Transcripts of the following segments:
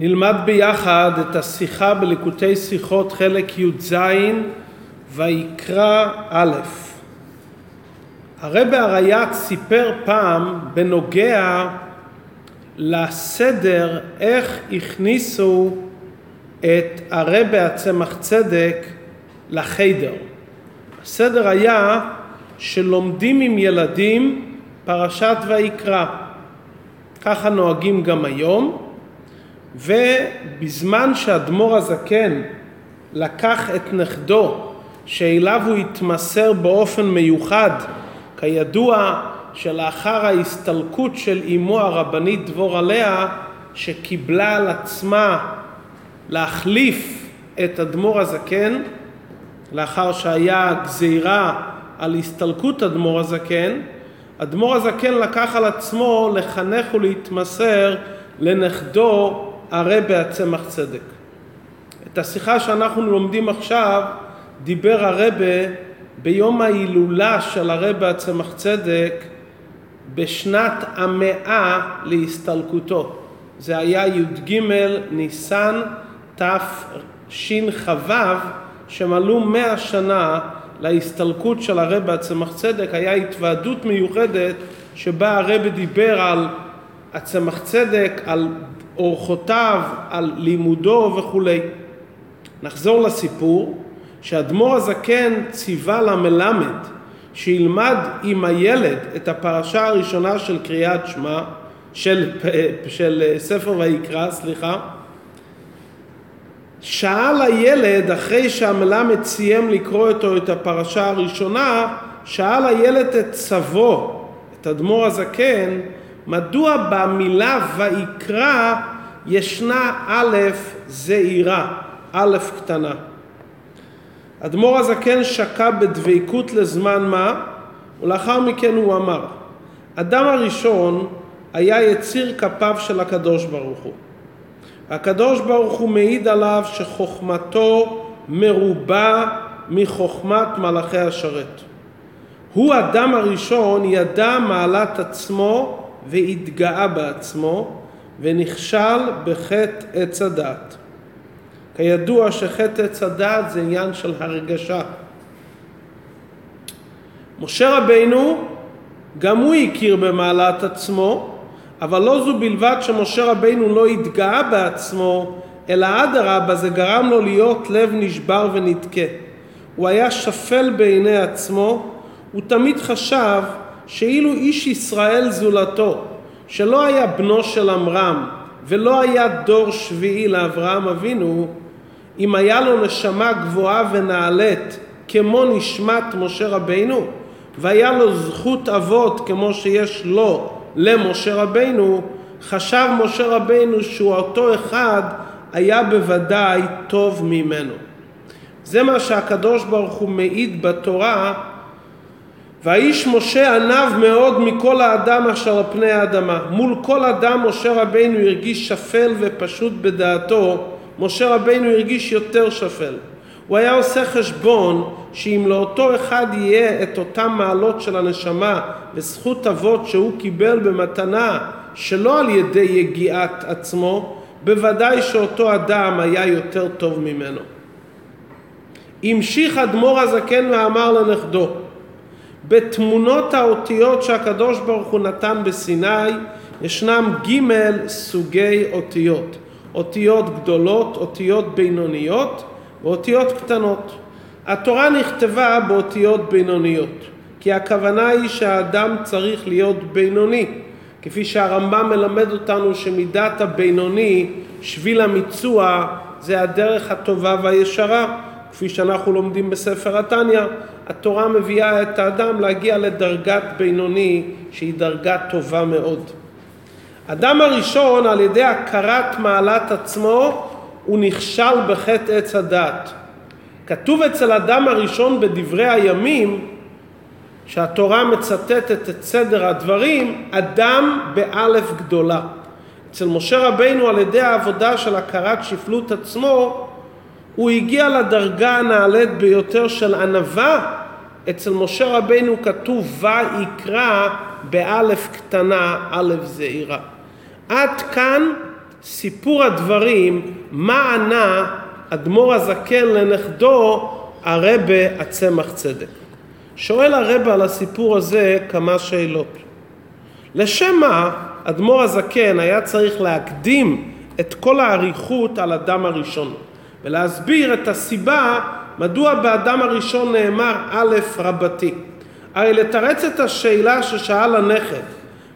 נלמד ביחד את השיחה בליקוטי שיחות חלק י"ז ויקרא א'. הרבי הריי"צ סיפר פעם בנוגע לסדר איך הכניסו את הרבי הצמח צדק לחיידר. הסדר היה שלומדים עם ילדים פרשת ויקרא. ככה נוהגים גם היום. ובזמן שאדמו"ר הזקן לקח את נכדו שאליו הוא התמסר באופן מיוחד, כידוע שלאחר ההסתלקות של אמו הרבנית דבורה לאה שקיבלה על עצמה להחליף את אדמו"ר הזקן לאחר שהיה גזירה על הסתלקות אדמו"ר הזקן, אדמו"ר הזקן לקח על עצמו לחנך ולהתמסר לנכדו הרבי הצמח צדק. את השיחה שאנחנו לומדים עכשיו דיבר הרבי ביום ההילולה של הרבי הצמח צדק בשנת המאה להסתלקותו. זה היה י"ג ניסן תשכ"ו שמלאו מאה שנה להסתלקות של הרבי הצמח צדק, היה התוועדות מיוחדת שבה הרבי דיבר על הצמח צדק, על אורחותיו, על לימודו וכולי. נחזור לסיפור שאדמו"ר הזקן ציווה למלמד שילמד עם הילד את הפרשה הראשונה של קריאת שמע, של, של ספר ויקרא, סליחה. שאל הילד, אחרי שהמלמד סיים לקרוא איתו את הפרשה הראשונה, שאל הילד את סבו, את אדמו"ר הזקן, מדוע במילה ויקרא ישנה א' זעירה, א' קטנה. אדמו"ר הזקן שקע בדבקות לזמן מה, ולאחר מכן הוא אמר, אדם הראשון היה יציר כפיו של הקדוש ברוך הוא. הקדוש ברוך הוא מעיד עליו שחוכמתו מרובה מחוכמת מלאכי השרת. הוא אדם הראשון ידע מעלת עצמו והתגאה בעצמו ונכשל בחטא עץ הדת. כידוע שחטא עץ הדת זה עניין של הרגשה. משה רבינו גם הוא הכיר במעלת עצמו, אבל לא זו בלבד שמשה רבינו לא התגאה בעצמו, אלא אדרבה זה גרם לו להיות לב נשבר ונדכה. הוא היה שפל בעיני עצמו, הוא תמיד חשב שאילו איש ישראל זולתו, שלא היה בנו של עמרם ולא היה דור שביעי לאברהם אבינו, אם היה לו נשמה גבוהה ונעלית כמו נשמת משה רבינו, והיה לו זכות אבות כמו שיש לו למשה רבינו, חשב משה רבינו שהוא אותו אחד היה בוודאי טוב ממנו. זה מה שהקדוש ברוך הוא מעיד בתורה והאיש משה ענב מאוד מכל האדם אשר על פני האדמה. מול כל אדם משה רבינו הרגיש שפל ופשוט בדעתו, משה רבינו הרגיש יותר שפל. הוא היה עושה חשבון שאם לאותו אחד יהיה את אותן מעלות של הנשמה וזכות אבות שהוא קיבל במתנה שלא על ידי יגיעת עצמו, בוודאי שאותו אדם היה יותר טוב ממנו. המשיך אדמו"ר הזקן ואמר לנכדו בתמונות האותיות שהקדוש ברוך הוא נתן בסיני ישנם ג' סוגי אותיות. אותיות גדולות, אותיות בינוניות ואותיות קטנות. התורה נכתבה באותיות בינוניות, כי הכוונה היא שהאדם צריך להיות בינוני, כפי שהרמב"ם מלמד אותנו שמידת הבינוני, שביל המיצוע, זה הדרך הטובה והישרה. כפי שאנחנו לומדים בספר התניא, התורה מביאה את האדם להגיע לדרגת בינוני שהיא דרגה טובה מאוד. אדם הראשון על ידי הכרת מעלת עצמו הוא נכשל בחטא עץ הדת. כתוב אצל אדם הראשון בדברי הימים שהתורה מצטטת את סדר הדברים, אדם באלף גדולה. אצל משה רבינו על ידי העבודה של הכרת שפלות עצמו הוא הגיע לדרגה הנעלית ביותר של ענווה. אצל משה רבינו כתוב ויקרא באלף קטנה, אלף זעירה. עד כאן סיפור הדברים, מה ענה אדמו"ר הזקן לנכדו הרבה הצמח צדק. שואל הרבה על הסיפור הזה כמה שאלות. לשם מה אדמו"ר הזקן היה צריך להקדים את כל האריכות על אדם הראשון ולהסביר את הסיבה מדוע באדם הראשון נאמר א' רבתי. הרי לתרץ את השאלה ששאל הנכד,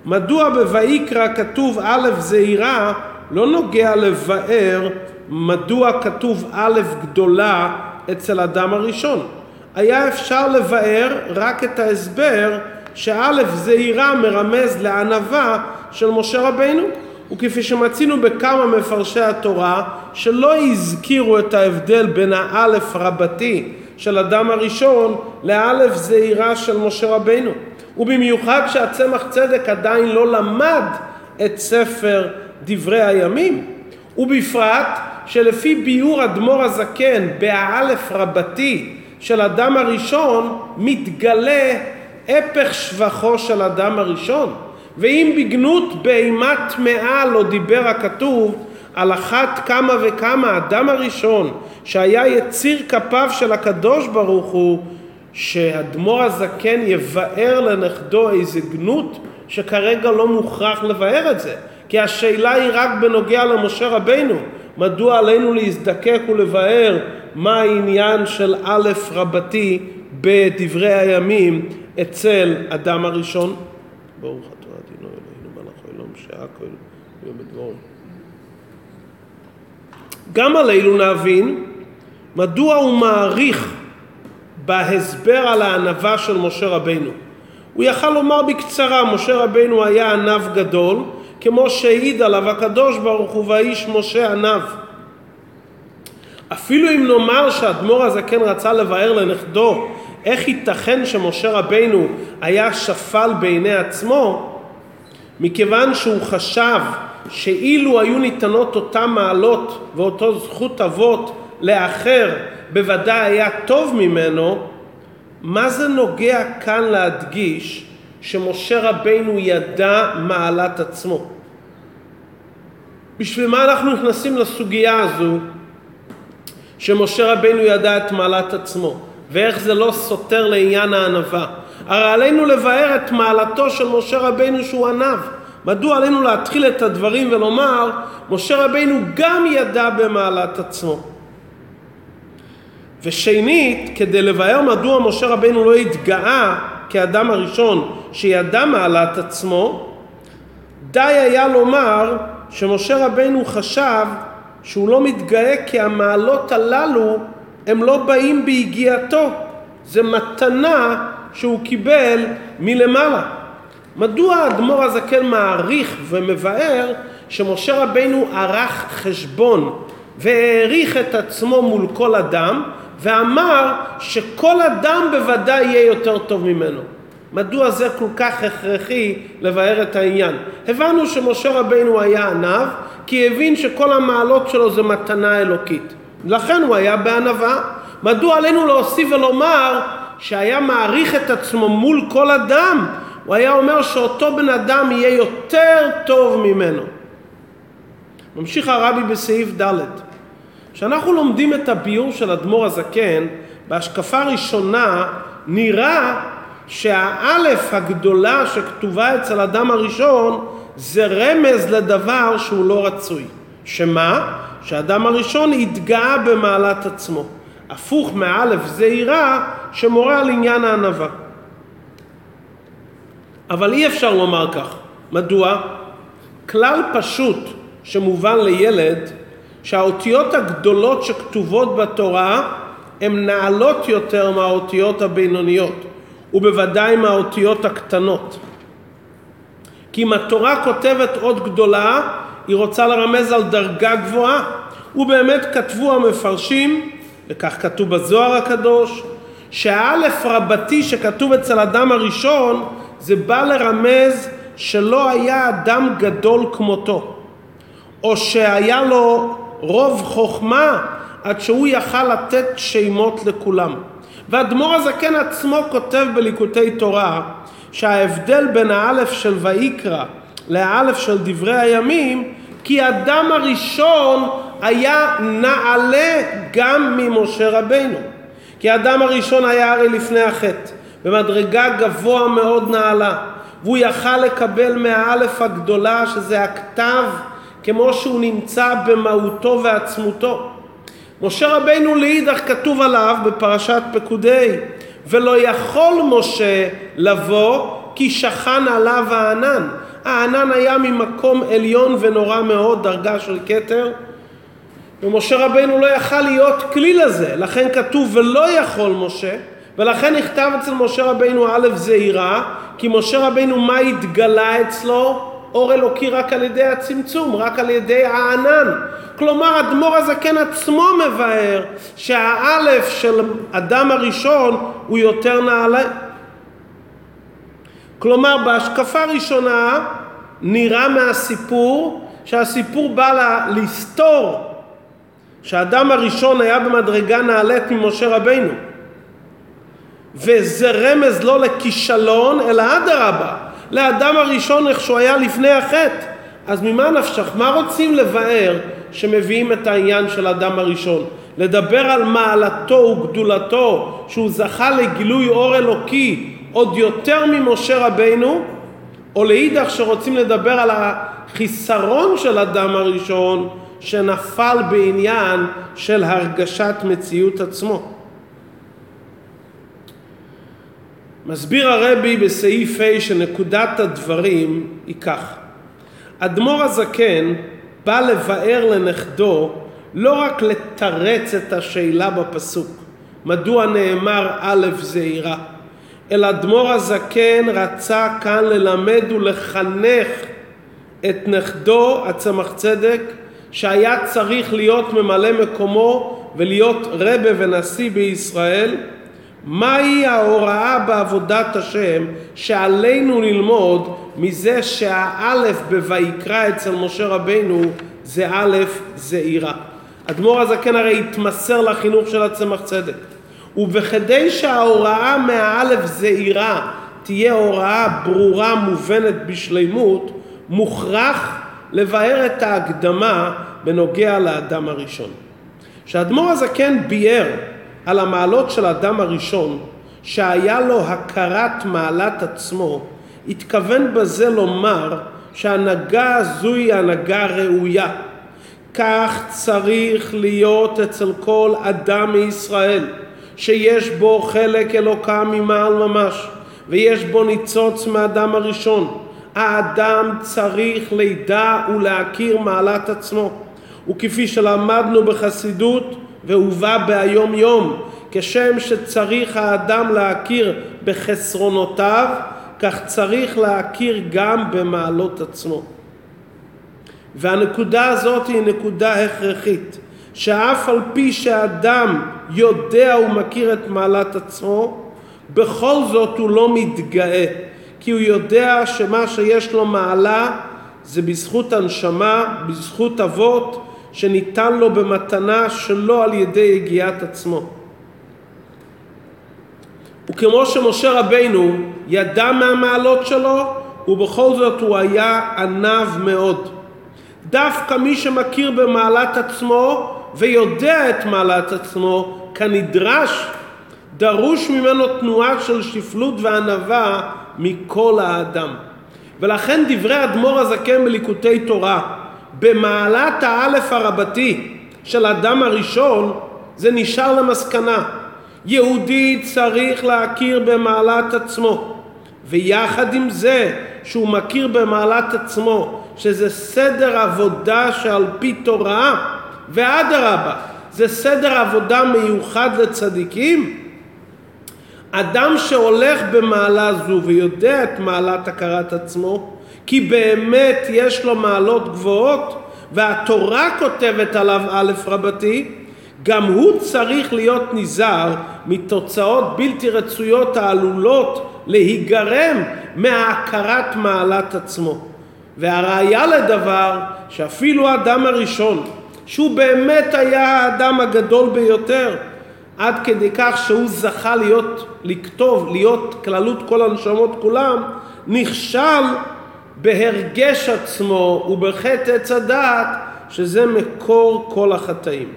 מדוע בויקרא כתוב א' זעירה, לא נוגע לבאר מדוע כתוב א' גדולה אצל אדם הראשון. היה אפשר לבאר רק את ההסבר שא' זעירה מרמז לענווה של משה רבינו. וכפי שמצינו בכמה מפרשי התורה שלא הזכירו את ההבדל בין האלף רבתי של אדם הראשון לאלף זעירה של משה רבינו. ובמיוחד שהצמח צדק עדיין לא למד את ספר דברי הימים. ובפרט שלפי ביאור אדמו"ר הזקן באלף רבתי של אדם הראשון מתגלה הפך שבחו של אדם הראשון. ואם בגנות בהמה טמאה לא דיבר הכתוב על אחת כמה וכמה אדם הראשון שהיה יציר כפיו של הקדוש ברוך הוא שאדמו"ר הזקן יבאר לנכדו איזה גנות שכרגע לא מוכרח לבאר את זה. כי השאלה היא רק בנוגע למשה רבינו. מדוע עלינו להזדקק ולבאר מה העניין של א' רבתי בדברי הימים אצל אדם הראשון? ברוך התורה שעה כל יום בדברו גם עלינו להבין מדוע הוא מעריך בהסבר על הענווה של משה רבינו. הוא יכל לומר בקצרה, משה רבינו היה ענב גדול, כמו שהעיד עליו הקדוש ברוך הוא והאיש משה ענב. אפילו אם נאמר שהאדמו"ר הזקן רצה לבאר לנכדו איך ייתכן שמשה רבינו היה שפל בעיני עצמו, מכיוון שהוא חשב שאילו היו ניתנות אותן מעלות ואותו זכות אבות לאחר בוודאי היה טוב ממנו, מה זה נוגע כאן להדגיש שמשה רבינו ידע מעלת עצמו? בשביל מה אנחנו נכנסים לסוגיה הזו שמשה רבינו ידע את מעלת עצמו ואיך זה לא סותר לעניין הענווה? הרי עלינו לבאר את מעלתו של משה רבינו שהוא ענב. מדוע עלינו להתחיל את הדברים ולומר משה רבינו גם ידע במעלת עצמו? ושנית, כדי לבאר מדוע משה רבינו לא התגאה כאדם הראשון שידע מעלת עצמו, די היה לומר שמשה רבינו חשב שהוא לא מתגאה כי המעלות הללו הם לא באים ביגיעתו, זה מתנה שהוא קיבל מלמעלה. מדוע האדמו"ר הזקן מעריך ומבאר שמשה רבינו ערך חשבון והעריך את עצמו מול כל אדם ואמר שכל אדם בוודאי יהיה יותר טוב ממנו. מדוע זה כל כך הכרחי לבאר את העניין? הבנו שמשה רבינו היה ענב כי הבין שכל המעלות שלו זה מתנה אלוקית. לכן הוא היה בענווה. מדוע עלינו להוסיף ולומר שהיה מעריך את עצמו מול כל אדם? הוא היה אומר שאותו בן אדם יהיה יותר טוב ממנו. ממשיך הרבי בסעיף ד' כשאנחנו לומדים את הביור של אדמו"ר הזקן, בהשקפה ראשונה נראה שהאלף הגדולה שכתובה אצל אדם הראשון זה רמז לדבר שהוא לא רצוי. שמה? שהאדם הראשון התגאה במעלת עצמו. הפוך מאלף זעירה שמורה על עניין הענווה. אבל אי אפשר לומר כך. מדוע? כלל פשוט שמובן לילד שהאותיות הגדולות שכתובות בתורה הן נעלות יותר מהאותיות הבינוניות ובוודאי מהאותיות הקטנות. כי אם התורה כותבת אות גדולה, היא רוצה לרמז על דרגה גבוהה. ובאמת כתבו המפרשים, וכך כתוב בזוהר הקדוש, שהאלף רבתי שכתוב אצל אדם הראשון, זה בא לרמז שלא היה אדם גדול כמותו, או שהיה לו רוב חוכמה עד שהוא יכל לתת שמות לכולם. ואדמו"ר הזקן עצמו כותב בליקוטי תורה שההבדל בין האלף של ויקרא לאלף של דברי הימים כי אדם הראשון היה נעלה גם ממשה רבנו. כי אדם הראשון היה הרי לפני החטא, במדרגה גבוה מאוד נעלה, והוא יכל לקבל מהאלף הגדולה שזה הכתב כמו שהוא נמצא במהותו ועצמותו. משה רבנו לאידך כתוב עליו בפרשת פקודי ולא יכול משה לבוא כי שכן עליו הענן. הענן היה ממקום עליון ונורא מאוד, דרגה של כתר, ומשה רבנו לא יכל להיות כלי לזה, לכן כתוב ולא יכול משה, ולכן נכתב אצל משה רבנו א' זעירה, כי משה רבנו מה התגלה אצלו? אור אלוקי רק על ידי הצמצום, רק על ידי הענן. כלומר, אדמו"ר הזקן עצמו מבאר שהאלף של אדם הראשון הוא יותר נעלה. כלומר, בהשקפה הראשונה נראה מהסיפור שהסיפור בא לה, לסתור שהאדם הראשון היה במדרגה נעלית ממשה רבינו. וזה רמז לא לכישלון, אלא אדרבה, לאדם הראשון איך שהוא היה לפני החטא. אז ממה נפשך? מה רוצים לבאר שמביאים את העניין של האדם הראשון? לדבר על מעלתו וגדולתו, שהוא זכה לגילוי אור אלוקי עוד יותר ממשה רבינו, או לאידך שרוצים לדבר על החיסרון של אדם הראשון שנפל בעניין של הרגשת מציאות עצמו. מסביר הרבי בסעיף ה' שנקודת הדברים היא כך: אדמו"ר הזקן בא לבאר לנכדו לא רק לתרץ את השאלה בפסוק, מדוע נאמר א' זעירה, אלא אדמו"ר הזקן רצה כאן ללמד ולחנך את נכדו הצמח צדק שהיה צריך להיות ממלא מקומו ולהיות רבה ונשיא בישראל מהי ההוראה בעבודת השם שעלינו ללמוד מזה שהאלף בויקרא אצל משה רבינו זה א' זעירה. אדמו"ר הזקן הרי התמסר לחינוך של הצמח צדק ובכדי שההוראה מהאלף זעירה תהיה הוראה ברורה מובנת בשלימות מוכרח לבאר את ההקדמה בנוגע לאדם הראשון. כשאדמו"ר הזקן ביאר על המעלות של האדם הראשון, שהיה לו הכרת מעלת עצמו, התכוון בזה לומר שההנהגה הזו היא הנהגה ראויה. כך צריך להיות אצל כל אדם מישראל, שיש בו חלק אלוקה ממעל ממש, ויש בו ניצוץ מהאדם הראשון. האדם צריך לידע ולהכיר מעלת עצמו. וכפי שלמדנו בחסידות, והובא בהיום יום, כשם שצריך האדם להכיר בחסרונותיו, כך צריך להכיר גם במעלות עצמו. והנקודה הזאת היא נקודה הכרחית, שאף על פי שאדם יודע ומכיר את מעלת עצמו, בכל זאת הוא לא מתגאה, כי הוא יודע שמה שיש לו מעלה זה בזכות הנשמה, בזכות אבות, שניתן לו במתנה שלא על ידי יגיעת עצמו. וכמו שמשה רבינו ידע מהמעלות שלו, ובכל זאת הוא היה ענב מאוד. דווקא מי שמכיר במעלת עצמו ויודע את מעלת עצמו כנדרש, דרוש ממנו תנועה של שפלות וענווה מכל האדם. ולכן דברי אדמו"ר הזקן בליקוטי תורה במעלת האלף הרבתי של אדם הראשון זה נשאר למסקנה יהודי צריך להכיר במעלת עצמו ויחד עם זה שהוא מכיר במעלת עצמו שזה סדר עבודה שעל פי תורה ואדרבה זה סדר עבודה מיוחד לצדיקים אדם שהולך במעלה זו ויודע את מעלת הכרת עצמו כי באמת יש לו מעלות גבוהות והתורה כותבת עליו א' רבתי, גם הוא צריך להיות נזהר מתוצאות בלתי רצויות העלולות להיגרם מהכרת מעלת עצמו. והראיה לדבר שאפילו האדם הראשון, שהוא באמת היה האדם הגדול ביותר, עד כדי כך שהוא זכה להיות, לכתוב, להיות כללות כל הנשמות כולם, נכשל בהרגש עצמו ובחטא עץ הדעת, שזה מקור כל החטאים.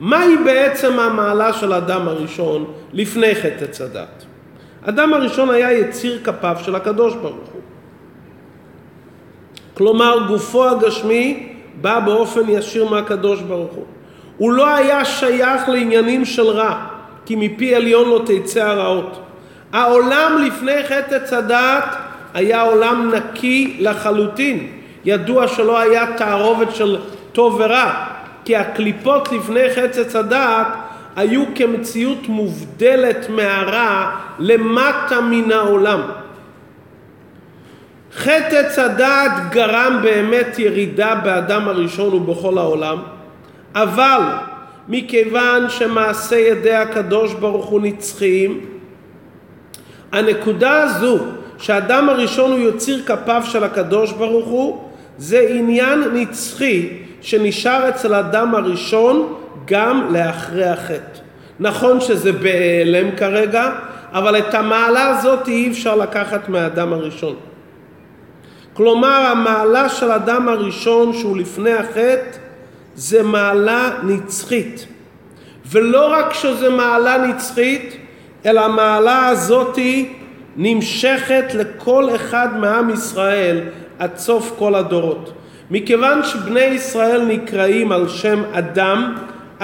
מהי בעצם המעלה של האדם הראשון לפני חטא עץ הדעת? אדם הראשון היה יציר כפיו של הקדוש ברוך הוא. כלומר, גופו הגשמי בא באופן ישיר מהקדוש ברוך הוא. הוא לא היה שייך לעניינים של רע, כי מפי עליון לא תצא הרעות. העולם לפני חטא עץ הדעת היה עולם נקי לחלוטין. ידוע שלא היה תערובת של טוב ורע, כי הקליפות לפני חטא עץ הדעת היו כמציאות מובדלת מהרע למטה מן העולם. חטא עץ הדעת גרם באמת ירידה באדם הראשון ובכל העולם, אבל מכיוון שמעשה ידי הקדוש ברוך הוא נצחיים, הנקודה הזו שהאדם הראשון הוא יוציר כפיו של הקדוש ברוך הוא, זה עניין נצחי שנשאר אצל האדם הראשון גם לאחרי החטא. נכון שזה בהיעלם כרגע, אבל את המעלה הזאת אי אפשר לקחת מהאדם הראשון. כלומר, המעלה של האדם הראשון שהוא לפני החטא זה מעלה נצחית. ולא רק שזה מעלה נצחית, אלא המעלה הזאתי נמשכת לכל אחד מעם ישראל עד סוף כל הדורות. מכיוון שבני ישראל נקראים על שם אדם,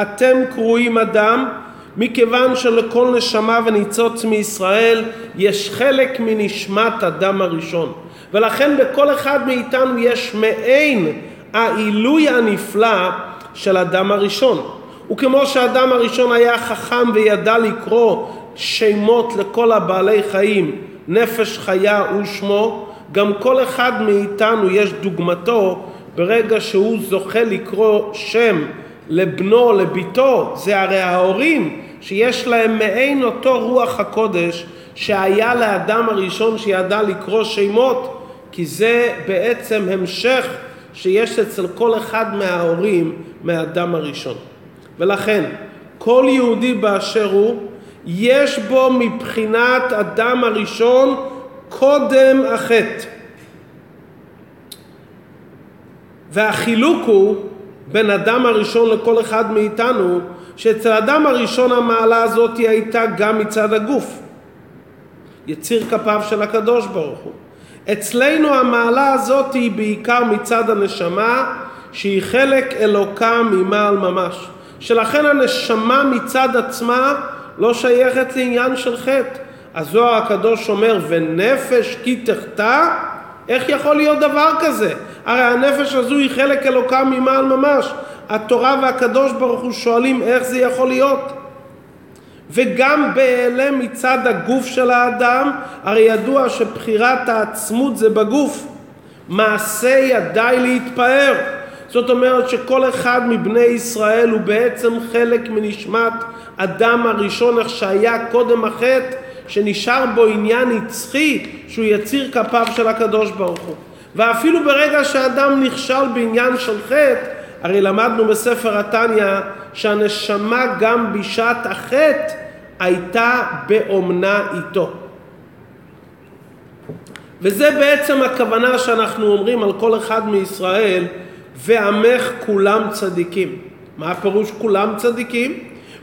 אתם קרואים אדם, מכיוון שלכל נשמה וניצוץ מישראל יש חלק מנשמת אדם הראשון. ולכן בכל אחד מאיתנו יש מעין העילוי הנפלא של אדם הראשון. וכמו שהאדם הראשון היה חכם וידע לקרוא שמות לכל הבעלי חיים, נפש חיה הוא שמו, גם כל אחד מאיתנו יש דוגמתו ברגע שהוא זוכה לקרוא שם לבנו, לביתו, זה הרי ההורים שיש להם מעין אותו רוח הקודש שהיה לאדם הראשון שידע לקרוא שמות, כי זה בעצם המשך שיש אצל כל אחד מההורים מהאדם הראשון. ולכן, כל יהודי באשר הוא, יש בו מבחינת אדם הראשון קודם החטא. והחילוק הוא בין אדם הראשון לכל אחד מאיתנו, שאצל האדם הראשון המעלה הזאת הייתה גם מצד הגוף. יציר כפיו של הקדוש ברוך הוא. אצלנו המעלה הזאת היא בעיקר מצד הנשמה, שהיא חלק אלוקה ממעל ממש. שלכן הנשמה מצד עצמה לא שייכת לעניין של חטא. הזוהר הקדוש אומר, ונפש כי תחטא, איך יכול להיות דבר כזה? הרי הנפש הזו היא חלק אלוקה ממעל ממש. התורה והקדוש ברוך הוא שואלים איך זה יכול להיות. וגם בהיעלם מצד הגוף של האדם, הרי ידוע שבחירת העצמות זה בגוף. מעשה ידיי להתפאר. זאת אומרת שכל אחד מבני ישראל הוא בעצם חלק מנשמת אדם הראשון, איך שהיה קודם החטא, שנשאר בו עניין נצחי שהוא יציר כפיו של הקדוש ברוך הוא. ואפילו ברגע שאדם נכשל בעניין של חטא, הרי למדנו בספר התניא שהנשמה גם בשעת החטא הייתה באומנה איתו. וזה בעצם הכוונה שאנחנו אומרים על כל אחד מישראל, ועמך כולם צדיקים. מה הפירוש כולם צדיקים?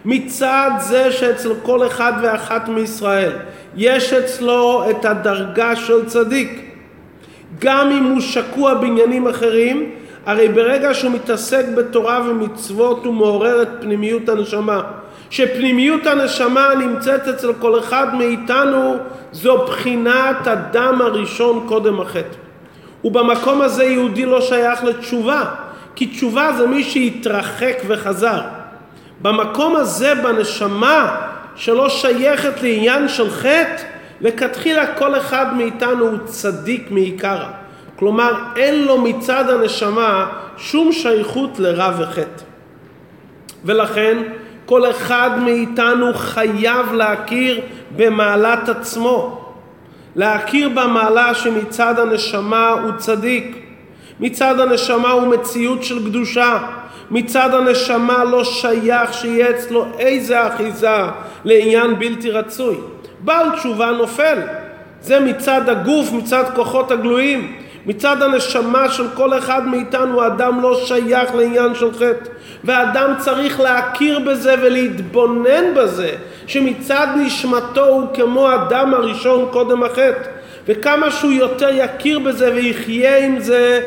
מצד זה שאצל כל אחד ואחת מישראל יש אצלו את הדרגה של צדיק. גם אם הוא שקוע בעניינים אחרים, הרי ברגע שהוא מתעסק בתורה ומצוות הוא מעורר את פנימיות הנשמה. שפנימיות הנשמה נמצאת אצל כל אחד מאיתנו זו בחינת הדם הראשון קודם החטא. ובמקום הזה יהודי לא שייך לתשובה, כי תשובה זה מי שהתרחק וחזר. במקום הזה בנשמה שלא שייכת לעניין של חטא, לכתחילה כל אחד מאיתנו הוא צדיק מעיקרא. כלומר, אין לו מצד הנשמה שום שייכות לרע וחטא. ולכן, כל אחד מאיתנו חייב להכיר במעלת עצמו. להכיר במעלה שמצד הנשמה הוא צדיק. מצד הנשמה הוא מציאות של קדושה. מצד הנשמה לא שייך שיהיה אצלו איזה אחיזה לעניין בלתי רצוי. בעל תשובה נופל. זה מצד הגוף, מצד כוחות הגלויים. מצד הנשמה של כל אחד מאיתנו, האדם לא שייך לעניין של חטא. והאדם צריך להכיר בזה ולהתבונן בזה, שמצד נשמתו הוא כמו האדם הראשון קודם החטא. וכמה שהוא יותר יכיר בזה ויחיה עם זה,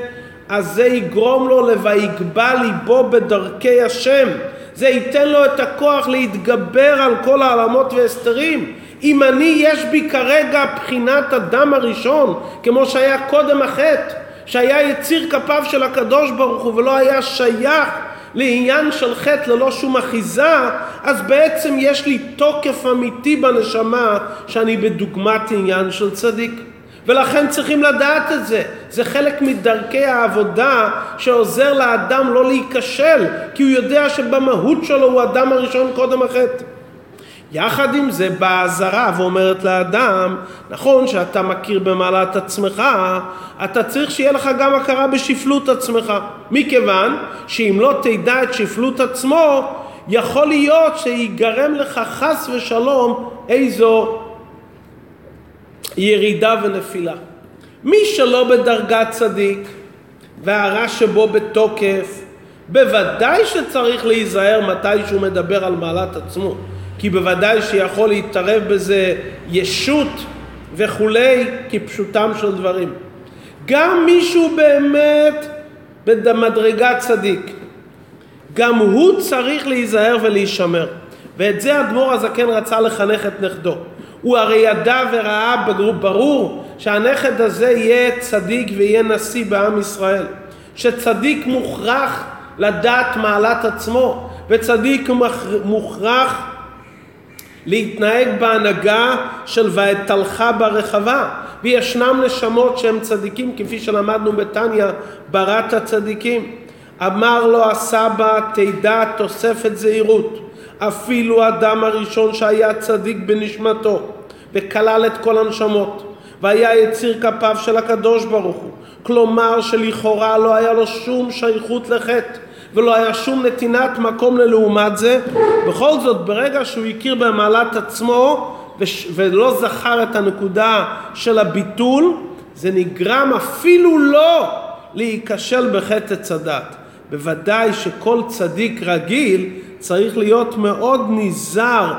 אז זה יגרום לו ל"ויגבה ליבו בדרכי השם". זה ייתן לו את הכוח להתגבר על כל העלמות והסתרים. אם אני, יש בי כרגע בחינת אדם הראשון, כמו שהיה קודם החטא, שהיה יציר כפיו של הקדוש ברוך הוא ולא היה שייך לעניין של חטא ללא שום אחיזה, אז בעצם יש לי תוקף אמיתי בנשמה שאני בדוגמת עניין של צדיק. ולכן צריכים לדעת את זה. זה חלק מדרכי העבודה שעוזר לאדם לא להיכשל, כי הוא יודע שבמהות שלו הוא אדם הראשון קודם החטא. יחד עם זה באה הזרה ואומרת לאדם, נכון שאתה מכיר במעלת עצמך, אתה צריך שיהיה לך גם הכרה בשפלות עצמך. מכיוון שאם לא תדע את שפלות עצמו, יכול להיות שיגרם לך חס ושלום איזו ירידה ונפילה. מי שלא בדרגת צדיק והרע שבו בתוקף, בוודאי שצריך להיזהר מתי שהוא מדבר על מעלת עצמו, כי בוודאי שיכול להתערב בזה ישות וכולי, כפשוטם של דברים. גם מישהו באמת במדרגת צדיק, גם הוא צריך להיזהר ולהישמר. ואת זה אדמו"ר הזקן רצה לחנך את נכדו. הוא הרי ידע וראה ברור שהנכד הזה יהיה צדיק ויהיה נשיא בעם ישראל. שצדיק מוכרח לדעת מעלת עצמו, וצדיק מוכרח להתנהג בהנהגה של ואתלך ברחבה. וישנם נשמות שהם צדיקים, כפי שלמדנו בתניא, ברת הצדיקים. אמר לו הסבא, תדע תוספת זהירות. אפילו האדם הראשון שהיה צדיק בנשמתו וכלל את כל הנשמות והיה יציר כפיו של הקדוש ברוך הוא כלומר שלכאורה לא היה לו שום שייכות לחטא ולא היה שום נתינת מקום ללעומת זה. בכל זאת ברגע שהוא הכיר במעלת עצמו ולא זכר את הנקודה של הביטול זה נגרם אפילו לא להיכשל בחטא צדת. בוודאי שכל צדיק רגיל צריך להיות מאוד נזהר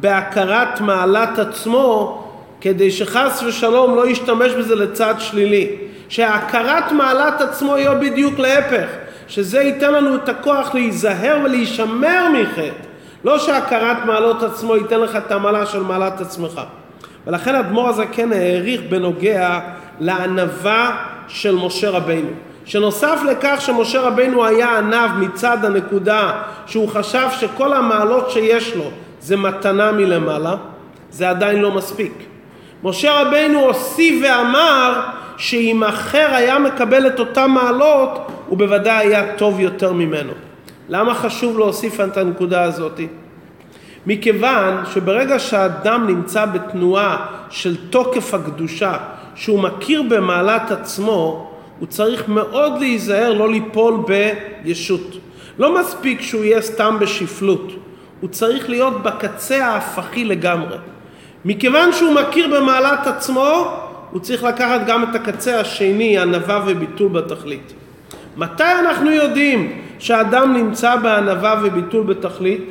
בהכרת מעלת עצמו כדי שחס ושלום לא ישתמש בזה לצד שלילי. שהכרת מעלת עצמו יהיה בדיוק להפך, שזה ייתן לנו את הכוח להיזהר ולהישמר מחטא. לא שהכרת מעלות עצמו ייתן לך את המעלה של מעלת עצמך. ולכן אדמו"ר הזה כן העריך בנוגע לענווה של משה רבינו. שנוסף לכך שמשה רבנו היה עניו מצד הנקודה שהוא חשב שכל המעלות שיש לו זה מתנה מלמעלה, זה עדיין לא מספיק. משה רבנו הוסיף ואמר שאם אחר היה מקבל את אותן מעלות הוא בוודאי היה טוב יותר ממנו. למה חשוב להוסיף את הנקודה הזאת? מכיוון שברגע שהאדם נמצא בתנועה של תוקף הקדושה, שהוא מכיר במעלת עצמו, הוא צריך מאוד להיזהר לא ליפול בישות. לא מספיק שהוא יהיה סתם בשפלות, הוא צריך להיות בקצה ההפכי לגמרי. מכיוון שהוא מכיר במעלת עצמו, הוא צריך לקחת גם את הקצה השני, ענווה וביטול בתכלית. מתי אנחנו יודעים שאדם נמצא בענווה וביטול בתכלית?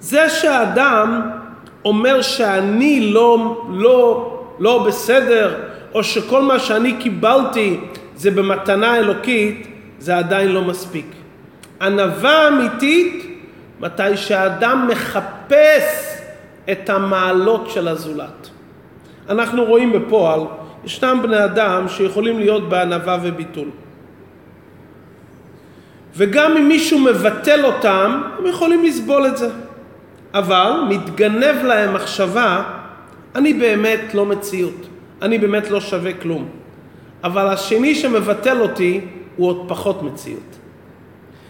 זה שאדם אומר שאני לא, לא, לא בסדר, או שכל מה שאני קיבלתי זה במתנה אלוקית, זה עדיין לא מספיק. ענווה אמיתית, מתי שהאדם מחפש את המעלות של הזולת. אנחנו רואים בפועל, ישנם בני אדם שיכולים להיות בענווה וביטול. וגם אם מישהו מבטל אותם, הם יכולים לסבול את זה. אבל מתגנב להם מחשבה, אני באמת לא מציאות. אני באמת לא שווה כלום. אבל השני שמבטל אותי הוא עוד פחות מציאות.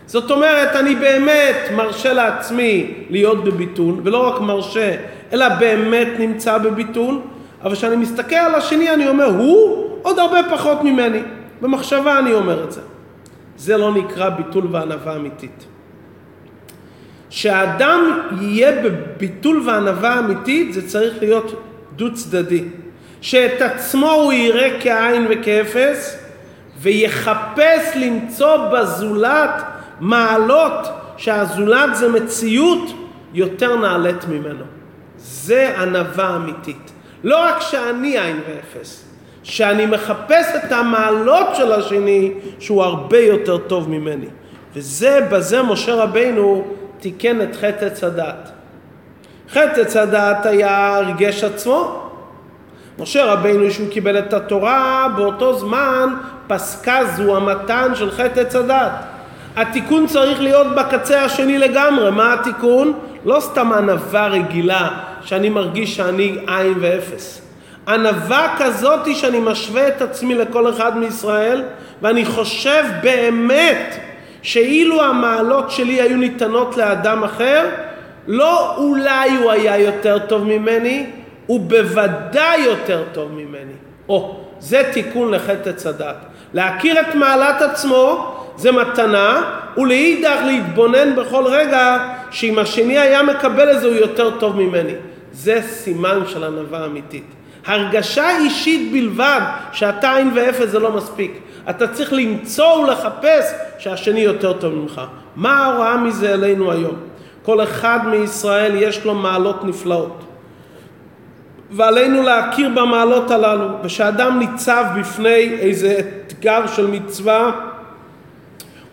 זאת אומרת, אני באמת מרשה לעצמי להיות בביטול, ולא רק מרשה, אלא באמת נמצא בביטול, אבל כשאני מסתכל על השני אני אומר, הוא עוד הרבה פחות ממני. במחשבה אני אומר את זה. זה לא נקרא ביטול וענווה אמיתית. שהאדם יהיה בביטול וענווה אמיתית זה צריך להיות דו צדדי. שאת עצמו הוא יראה כעין וכאפס, ויחפש למצוא בזולת מעלות שהזולת זה מציאות יותר נעלית ממנו. זה ענווה אמיתית. לא רק שאני עין ואפס, שאני מחפש את המעלות של השני שהוא הרבה יותר טוב ממני. וזה, בזה משה רבינו תיקן את חטא עץ הדת. חטא עץ הדת היה הרגש עצמו. משה רבינו, שהוא קיבל את התורה, באותו זמן פסקה זו המתן של חטא עץ הדת. התיקון צריך להיות בקצה השני לגמרי. מה התיקון? לא סתם ענווה רגילה שאני מרגיש שאני עין ואפס. ענווה כזאתי שאני משווה את עצמי לכל אחד מישראל ואני חושב באמת שאילו המעלות שלי היו ניתנות לאדם אחר, לא אולי הוא היה יותר טוב ממני, הוא בוודאי יותר טוב ממני. או, זה תיקון לחטא הדת. להכיר את מעלת עצמו זה מתנה, ולאידך להתבונן בכל רגע שאם השני היה מקבל את זה הוא יותר טוב ממני. זה סימן של ענווה אמיתית. הרגשה אישית בלבד שאתה עין ואפס זה לא מספיק. אתה צריך למצוא ולחפש שהשני יותר טוב ממך. מה ההוראה מזה אלינו היום? כל אחד מישראל יש לו מעלות נפלאות. ועלינו להכיר במעלות הללו, ושאדם ניצב בפני איזה אתגר של מצווה,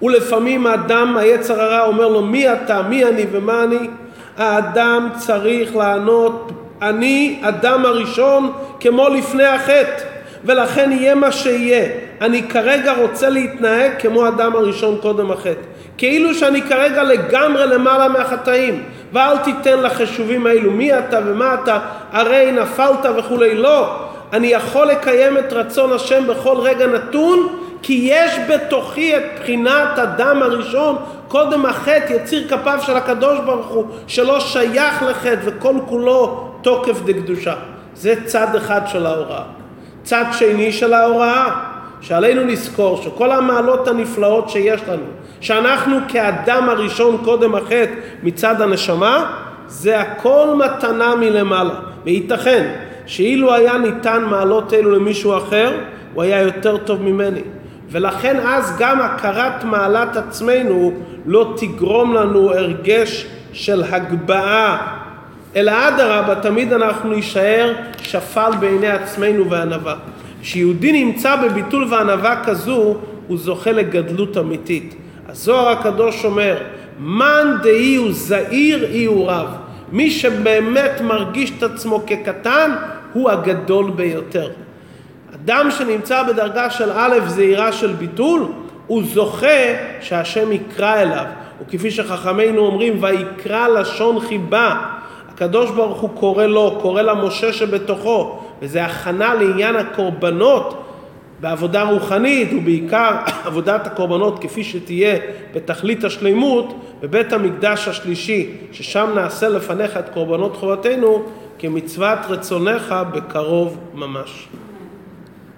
ולפעמים האדם, היצר הרע אומר לו מי אתה, מי אני ומה אני, האדם צריך לענות אני אדם הראשון כמו לפני החטא ולכן יהיה מה שיהיה. אני כרגע רוצה להתנהג כמו אדם הראשון קודם החטא. כאילו שאני כרגע לגמרי למעלה מהחטאים. ואל תיתן לחישובים האלו מי אתה ומה אתה, הרי נפלת וכולי. לא. אני יכול לקיים את רצון השם בכל רגע נתון, כי יש בתוכי את בחינת אדם הראשון, קודם החטא, יציר כפיו של הקדוש ברוך הוא, שלא שייך לחטא וכל כולו תוקף דקדושה. זה צד אחד של ההוראה. צד שני של ההוראה, שעלינו לזכור שכל המעלות הנפלאות שיש לנו, שאנחנו כאדם הראשון קודם החטא מצד הנשמה, זה הכל מתנה מלמעלה. וייתכן שאילו היה ניתן מעלות אלו למישהו אחר, הוא היה יותר טוב ממני. ולכן אז גם הכרת מעלת עצמנו לא תגרום לנו הרגש של הגבהה, אלא אדרבה, תמיד אנחנו נישאר שפל בעיני עצמנו וענווה. כשיהודי נמצא בביטול וענווה כזו, הוא זוכה לגדלות אמיתית. הזוהר הקדוש אומר, מאן דאי הוא זעיר אי הוא רב. מי שבאמת מרגיש את עצמו כקטן, הוא הגדול ביותר. אדם שנמצא בדרגה של א' זעירה של ביטול, הוא זוכה שהשם יקרא אליו. וכפי שחכמינו אומרים, ויקרא לשון חיבה. הקדוש ברוך הוא קורא לו, קורא למשה שבתוכו, וזה הכנה לעניין הקורבנות בעבודה רוחנית, ובעיקר עבודת הקורבנות כפי שתהיה בתכלית השלימות, בבית המקדש השלישי, ששם נעשה לפניך את קורבנות חובתנו, כמצוות רצונך בקרוב ממש.